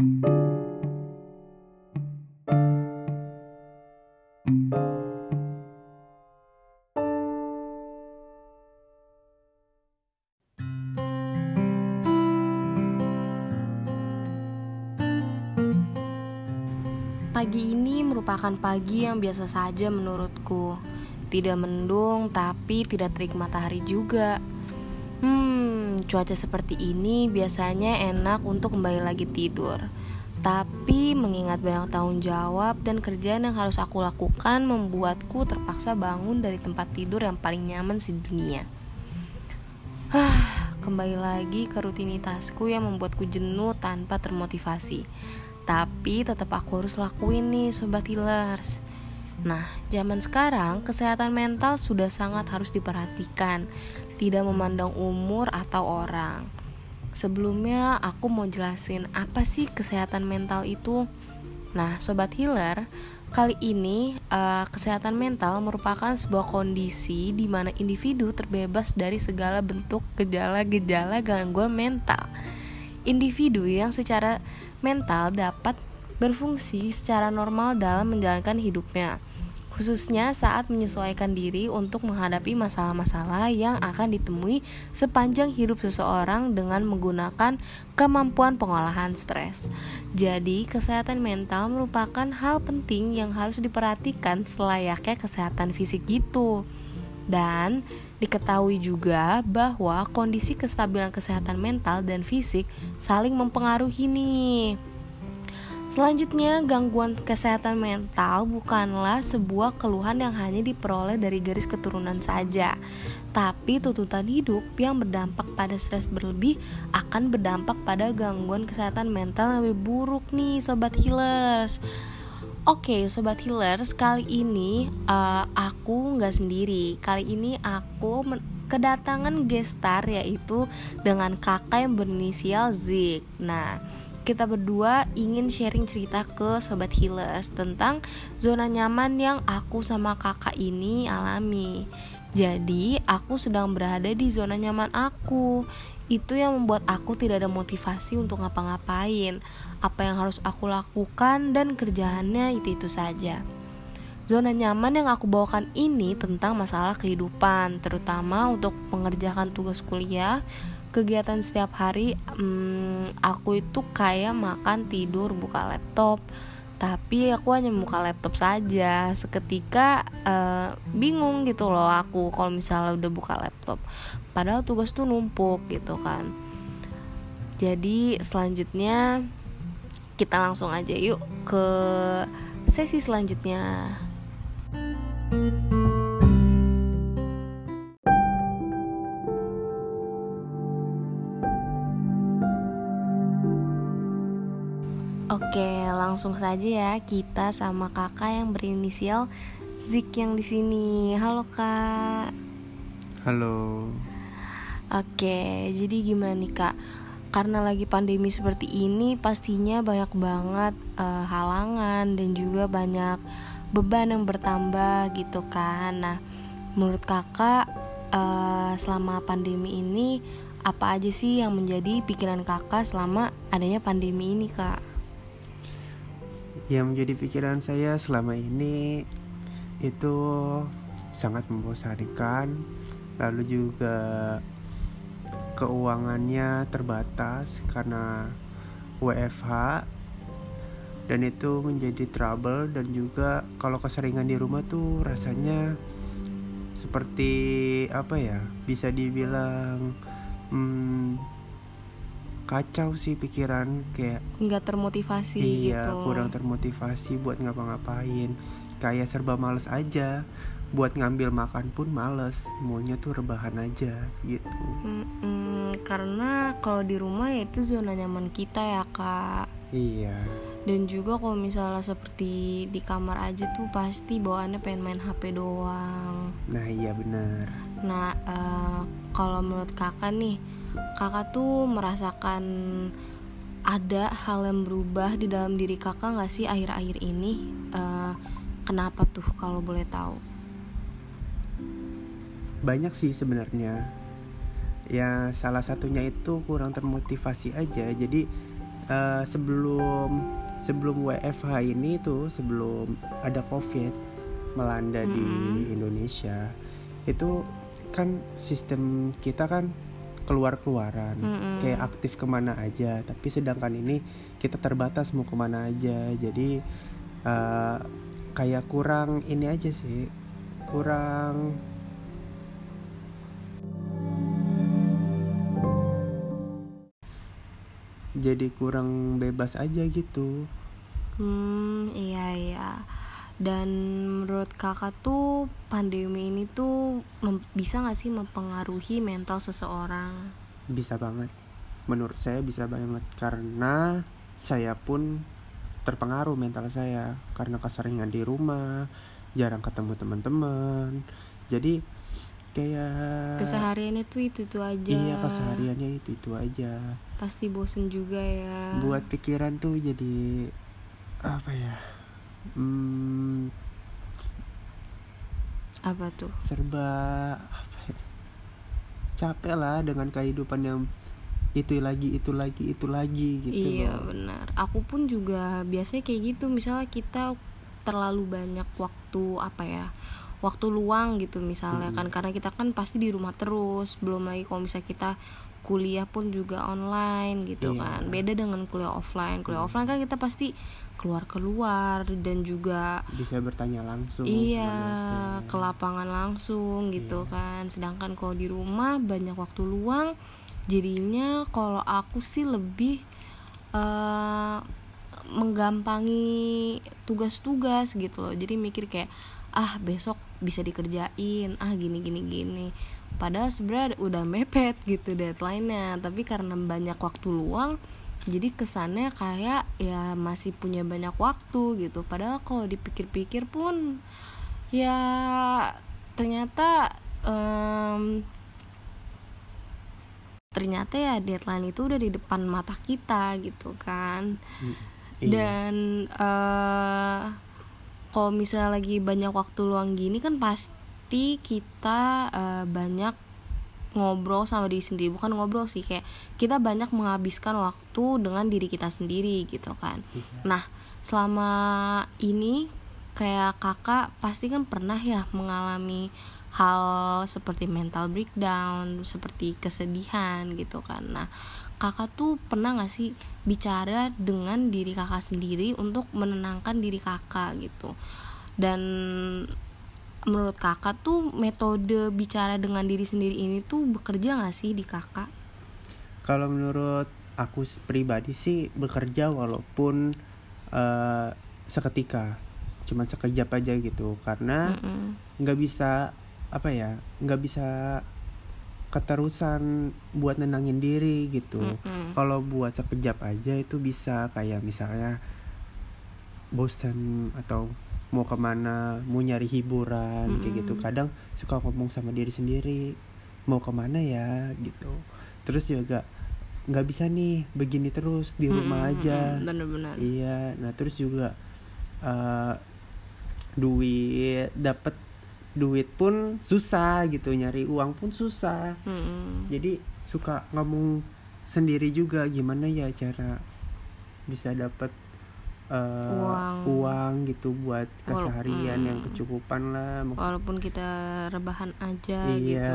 Pagi ini merupakan pagi yang biasa saja menurutku. Tidak mendung, tapi tidak terik matahari juga. Cuaca seperti ini biasanya enak untuk kembali lagi tidur. Tapi mengingat banyak tanggung jawab dan kerjaan yang harus aku lakukan membuatku terpaksa bangun dari tempat tidur yang paling nyaman di dunia. Kembali lagi ke rutinitasku yang membuatku jenuh tanpa termotivasi. Tapi tetap aku harus lakuin nih sobat healers. Nah, zaman sekarang kesehatan mental sudah sangat harus diperhatikan, tidak memandang umur atau orang. Sebelumnya aku mau jelasin apa sih kesehatan mental itu. Nah, sobat healer, kali ini uh, kesehatan mental merupakan sebuah kondisi di mana individu terbebas dari segala bentuk gejala-gejala gangguan mental individu yang secara mental dapat berfungsi secara normal dalam menjalankan hidupnya, khususnya saat menyesuaikan diri untuk menghadapi masalah-masalah yang akan ditemui sepanjang hidup seseorang dengan menggunakan kemampuan pengolahan stres. Jadi, kesehatan mental merupakan hal penting yang harus diperhatikan selayaknya kesehatan fisik gitu. Dan diketahui juga bahwa kondisi kestabilan kesehatan mental dan fisik saling mempengaruhi nih. Selanjutnya, gangguan kesehatan mental bukanlah sebuah keluhan yang hanya diperoleh dari garis keturunan saja, tapi tuntutan hidup yang berdampak pada stres berlebih akan berdampak pada gangguan kesehatan mental yang lebih buruk nih, sobat healers. Oke, okay, sobat healers, kali ini uh, aku nggak sendiri. Kali ini aku kedatangan gestar yaitu dengan kakak yang berinisial Zik. Nah, kita berdua ingin sharing cerita ke sobat healers tentang zona nyaman yang aku sama kakak ini alami. Jadi, aku sedang berada di zona nyaman aku itu yang membuat aku tidak ada motivasi untuk ngapa-ngapain. Apa yang harus aku lakukan dan kerjaannya itu-itu saja. Zona nyaman yang aku bawakan ini tentang masalah kehidupan, terutama untuk mengerjakan tugas kuliah, kegiatan setiap hari. Hmm, aku itu kayak makan, tidur, buka laptop, tapi aku hanya buka laptop saja. Seketika uh, bingung gitu loh aku kalau misalnya udah buka laptop. Padahal tugas tuh numpuk gitu kan. Jadi selanjutnya kita langsung aja yuk ke sesi selanjutnya Oke, langsung saja ya kita sama kakak yang berinisial Zik yang di sini. Halo kak. Halo. Oke, jadi gimana nih kak? Karena lagi pandemi seperti ini, pastinya banyak banget uh, halangan dan juga banyak beban yang bertambah gitu kan. Nah, menurut kakak uh, selama pandemi ini apa aja sih yang menjadi pikiran kakak selama adanya pandemi ini kak? Yang menjadi pikiran saya selama ini itu sangat membosankan. Lalu juga keuangannya terbatas karena WFH dan itu menjadi trouble dan juga kalau keseringan di rumah tuh rasanya seperti apa ya bisa dibilang hmm, kacau sih pikiran kayak nggak termotivasi iya gitu. kurang termotivasi buat ngapa-ngapain. Kayak serba males aja. Buat ngambil makan pun males. Maunya tuh rebahan aja gitu. Mm-mm, karena kalau di rumah ya itu zona nyaman kita ya kak. Iya. Dan juga kalau misalnya seperti di kamar aja tuh pasti bawaannya pengen main HP doang. Nah iya benar. Nah uh, kalau menurut kakak nih kakak tuh merasakan ada hal yang berubah di dalam diri kakak nggak sih akhir-akhir ini? Uh, kenapa tuh kalau boleh tahu? Banyak sih sebenarnya. Ya salah satunya itu kurang termotivasi aja. Jadi eh, sebelum sebelum WFH ini tuh sebelum ada COVID melanda di Mm-mm. Indonesia itu kan sistem kita kan keluar-keluaran Mm-mm. kayak aktif ke mana aja tapi sedangkan ini kita terbatas mau ke mana aja jadi eh, kayak kurang ini aja sih kurang jadi kurang bebas aja gitu Hmm, iya iya. Dan menurut kakak tuh pandemi ini tuh mem- bisa gak sih mempengaruhi mental seseorang? bisa banget menurut saya bisa banget karena saya pun terpengaruh mental saya karena keseringan di rumah jarang ketemu teman-teman jadi kayak Kesehariannya tuh itu itu aja. iya kesehariannya itu itu aja Pasti bosen juga ya. buat pikiran tuh jadi apa ya hmm, apa tuh? serba apa ya capek lah dengan kehidupan yang itu lagi itu lagi itu lagi gitu iya loh. benar. Aku pun juga biasanya kayak gitu. Misalnya kita terlalu banyak waktu apa ya? Waktu luang gitu misalnya Mm-mm. kan karena kita kan pasti di rumah terus. Belum lagi kalau misalnya kita kuliah pun juga online gitu Iya. kan. Beda dengan kuliah offline. Kuliah offline kan kita pasti keluar-keluar dan juga bisa bertanya langsung Iya, ke lapangan langsung gitu Iya. kan. Sedangkan kalau di rumah banyak waktu luang, jadinya kalau aku sih lebih eh menggampangi tugas-tugas gitu loh. Jadi mikir kayak ah besok bisa dikerjain, ah gini gini gini. Padahal sebenarnya udah mepet gitu deadline-nya, tapi karena banyak waktu luang jadi kesannya kayak ya masih punya banyak waktu gitu. Padahal kalau dipikir-pikir pun ya ternyata em, ternyata ya deadline itu udah di depan mata kita gitu kan. Mm, iya. dan eh kalau misalnya lagi banyak waktu luang gini kan pasti kita eh, banyak ngobrol sama diri sendiri. Bukan ngobrol sih kayak kita banyak menghabiskan waktu dengan diri kita sendiri gitu kan. Iya. nah selama ini kayak kakak pasti kan pernah ya mengalami hal seperti mental breakdown seperti kesedihan gitu kan. Nah kakak tuh pernah gak sih bicara dengan diri kakak sendiri untuk menenangkan diri kakak gitu? Dan menurut kakak tuh metode bicara dengan diri sendiri ini tuh bekerja gak sih di kakak? Kalau menurut aku pribadi sih bekerja walaupun eh, seketika cuman sekejap aja gitu. Karena nggak bisa apa ya nggak bisa keterusan buat nenangin diri gitu. Mm-mm. kalau buat sekejap aja itu bisa kayak misalnya bosan atau mau ke mana mau nyari hiburan kayak gitu. Kadang suka ngomong sama diri sendiri mau ke mana ya gitu. Terus juga nggak bisa nih begini terus di rumah Mm-mm, aja. mm-mm, bener-bener. Iya nah terus juga eh, duit dapat duit pun susah gitu nyari uang pun susah. Mm-mm. jadi suka ngomong sendiri juga gimana ya cara bisa dapat Uang. uang gitu buat keseharian yang mm. kecukupan lah Maksud- walaupun kita rebahan aja iya gitu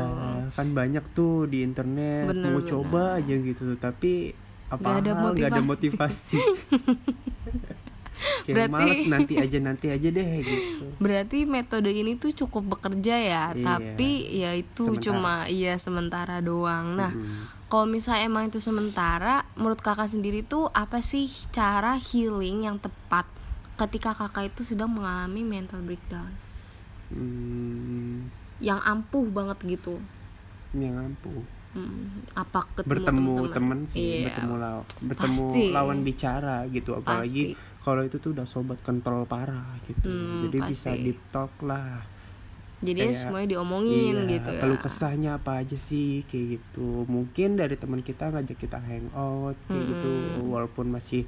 kan banyak tuh di internet Bener, mau bener. coba aja gitu tapi apa ada hal nggak ada motivasi. motivasi kayak Berarti- males nanti aja nanti aja deh gitu berarti metode ini tuh cukup bekerja ya Iya. tapi ya itu Sementara. cuma iya sementara doang nah Mm-mm. Kalau misalnya emang itu sementara menurut kakak sendiri tuh apa sih cara healing yang tepat ketika kakak itu sedang mengalami mental breakdown? Hmm, yang ampuh banget gitu. Yang ampuh. Hmm, apa ketemu bertemu temen sih Iya, bertemu law bertemu Pasti. lawan bicara gitu. Apalagi kalau itu tuh udah sobat kontrol parah gitu. Hmm, jadi bisa pasti. deep talk lah jadi kayak- semuanya diomongin iya, gitu ya kalau kesahnya apa aja sih kayak gitu mungkin dari teman kita ngajak kita hangout kayak gitu Mm-mm. walaupun masih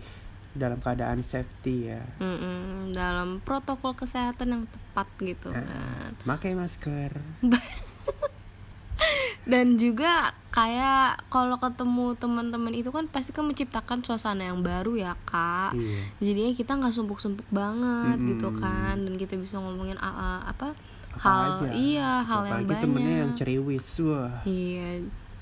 dalam keadaan safety ya Mm-mm, dalam protokol kesehatan yang tepat gitu Eh. kan pakai masker dan juga kayak kalau ketemu teman-teman itu kan pasti kan menciptakan suasana yang baru ya kak Iya. jadinya kita nggak sumpuk-sumpuk banget Mm-mm. gitu kan dan kita bisa ngomongin apa Apa hal aja. iya hal yang Apalagi temennya yang banyak ceriwis wah iya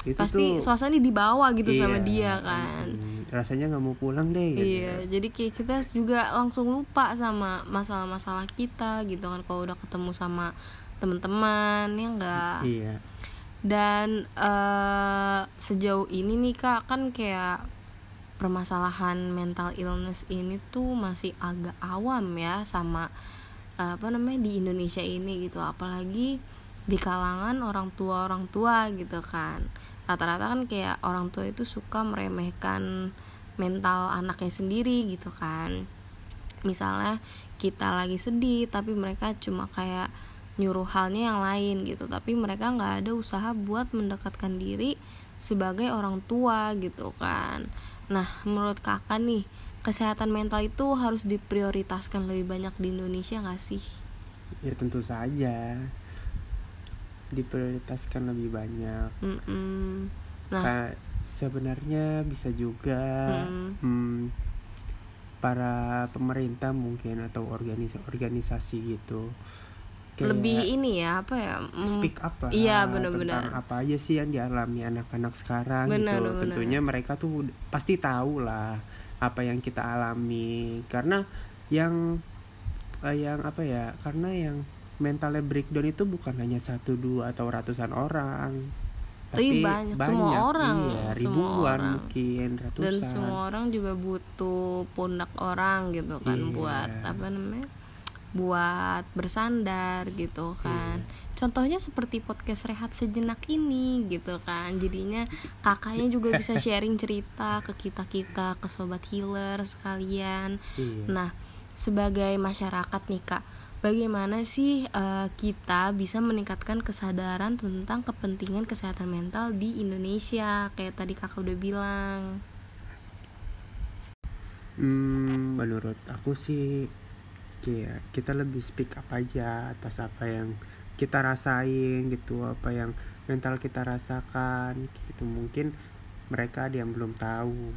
itu pasti tuh suasana dibawa gitu sama iya, dia kan mm, rasanya nggak mau pulang deh gitu. Iya, jadi kayak kita juga langsung lupa sama masalah-masalah kita gitu kan kalau udah ketemu sama teman-teman ya enggak. iya Dan eh, sejauh ini nih Kak kan kayak permasalahan mental illness ini tuh masih agak awam ya sama apa namanya di Indonesia ini gitu. Apalagi di kalangan orang tua orang tua gitu kan. Rata-rata kan kayak orang tua itu suka meremehkan mental anaknya sendiri gitu kan. Misalnya kita lagi sedih tapi mereka cuma kayak nyuruh halnya yang lain gitu. Tapi mereka nggak ada usaha buat mendekatkan diri sebagai orang tua gitu kan. Nah menurut kakak nih kesehatan mental itu harus diprioritaskan lebih banyak di Indonesia nggak sih ya tentu saja diprioritaskan lebih banyak Mm-mm. nah Kayak sebenarnya bisa juga Mm. hmm, para pemerintah mungkin atau organisasi organisasi gitu kayak lebih ini ya apa ya mm, speak up lah Iya, benar-benar. tentang apa aja sih yang dialami anak-anak sekarang Benar, gitu benar. tentunya mereka tuh pasti tahu lah apa yang kita alami karena yang eh, yang apa ya karena yang mentalnya breakdown itu bukan hanya satu dua atau ratusan orang Tapi banyak, semua orang, iya, semua ribuan orang. mungkin ratusan dan semua orang juga butuh pundak orang gitu kan Iya. buat apa namanya buat bersandar gitu kan. Iya. contohnya seperti podcast rehat sejenak ini gitu kan. Jadinya kakaknya juga bisa sharing cerita ke kita kita ke sobat healer sekalian. Iya. nah sebagai masyarakat nih kak bagaimana sih eh, kita bisa meningkatkan kesadaran tentang kepentingan kesehatan mental di Indonesia? Kayak tadi kakak udah bilang. Hmm, menurut aku sih kayak kita lebih speak up aja atas apa yang kita rasain gitu, apa yang mental kita rasakan gitu. Mungkin mereka ada yang belum tahu.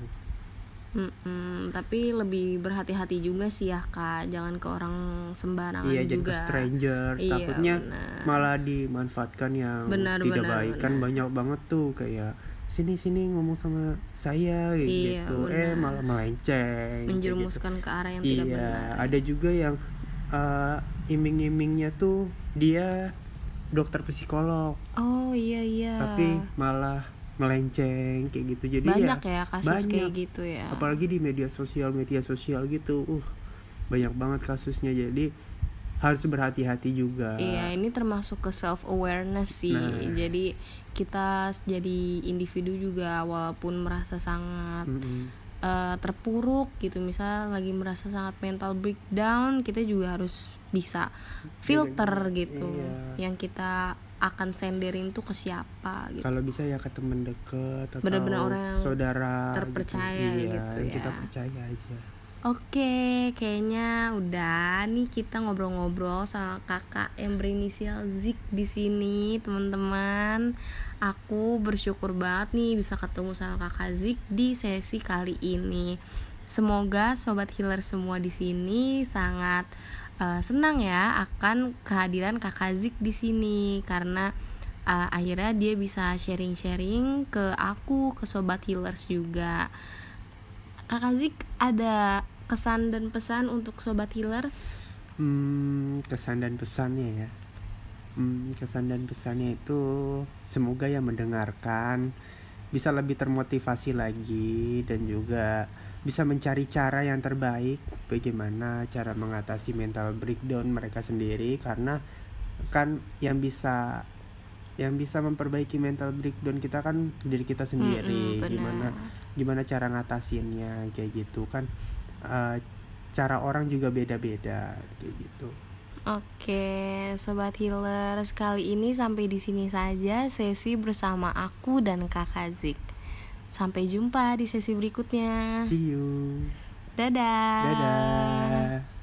Mm-mm, tapi lebih berhati-hati juga sih ya kak jangan ke orang sembarangan iya, jadi juga ke stranger, Iya, takutnya benar. malah dimanfaatkan yang Benar, tidak benar, baik kan benar. banyak banget tuh kayak sini sini ngomong sama saya Iya, gitu, eh benar. malah melenceng. kayak gitu. menjerumuskan ke arah yang tidak iya, benar ada juga yang uh, iming-imingnya tuh dia dokter psikolog, oh iya iya tapi malah melenceng kayak gitu. Jadi banyak ya, ya kasus banyak. kayak gitu ya apalagi di media sosial media sosial gitu, uh banyak banget kasusnya. Jadi harus berhati-hati juga. Iya, ini termasuk ke self awareness sih. Nah. Jadi kita jadi individu juga walaupun merasa sangat Mm-mm. eh, terpuruk gitu, misal lagi merasa sangat mental breakdown, kita juga harus bisa filter gitu. Iya. Yang kita akan senderin tuh ke siapa gitu. Kalau bisa ya ke teman deket atau Bener-bener orang yang saudara terpercaya gitu. Iya, gitu yang ya. kita percaya aja. Oke, kayaknya udah nih kita ngobrol-ngobrol sama kakak yang berinisial Zik di sini, teman-teman. Aku bersyukur banget nih bisa ketemu sama kakak Zik di sesi kali ini. Semoga sobat healer semua di sini sangat eh, senang ya akan kehadiran kakak Zik di sini karena eh, akhirnya dia bisa sharing-sharing ke aku, ke sobat healers juga. Kakak Zik ada kesan dan pesan untuk sobat healers? Hmm, kesan dan pesannya ya. Hmm, kesan dan pesannya itu semoga yang mendengarkan bisa lebih termotivasi lagi dan juga bisa mencari cara yang terbaik bagaimana cara mengatasi mental breakdown mereka sendiri karena kan yang bisa yang bisa memperbaiki mental breakdown kita kan diri kita sendiri Mm-mm, benar. gimana gimana cara ngatasinnya kayak gitu kan eh, cara orang juga beda-beda kayak gitu Oke, sobat healers, kali ini sampai di sini saja sesi bersama aku dan Kakak Zik. Sampai jumpa di sesi berikutnya. see you Dadah. dadah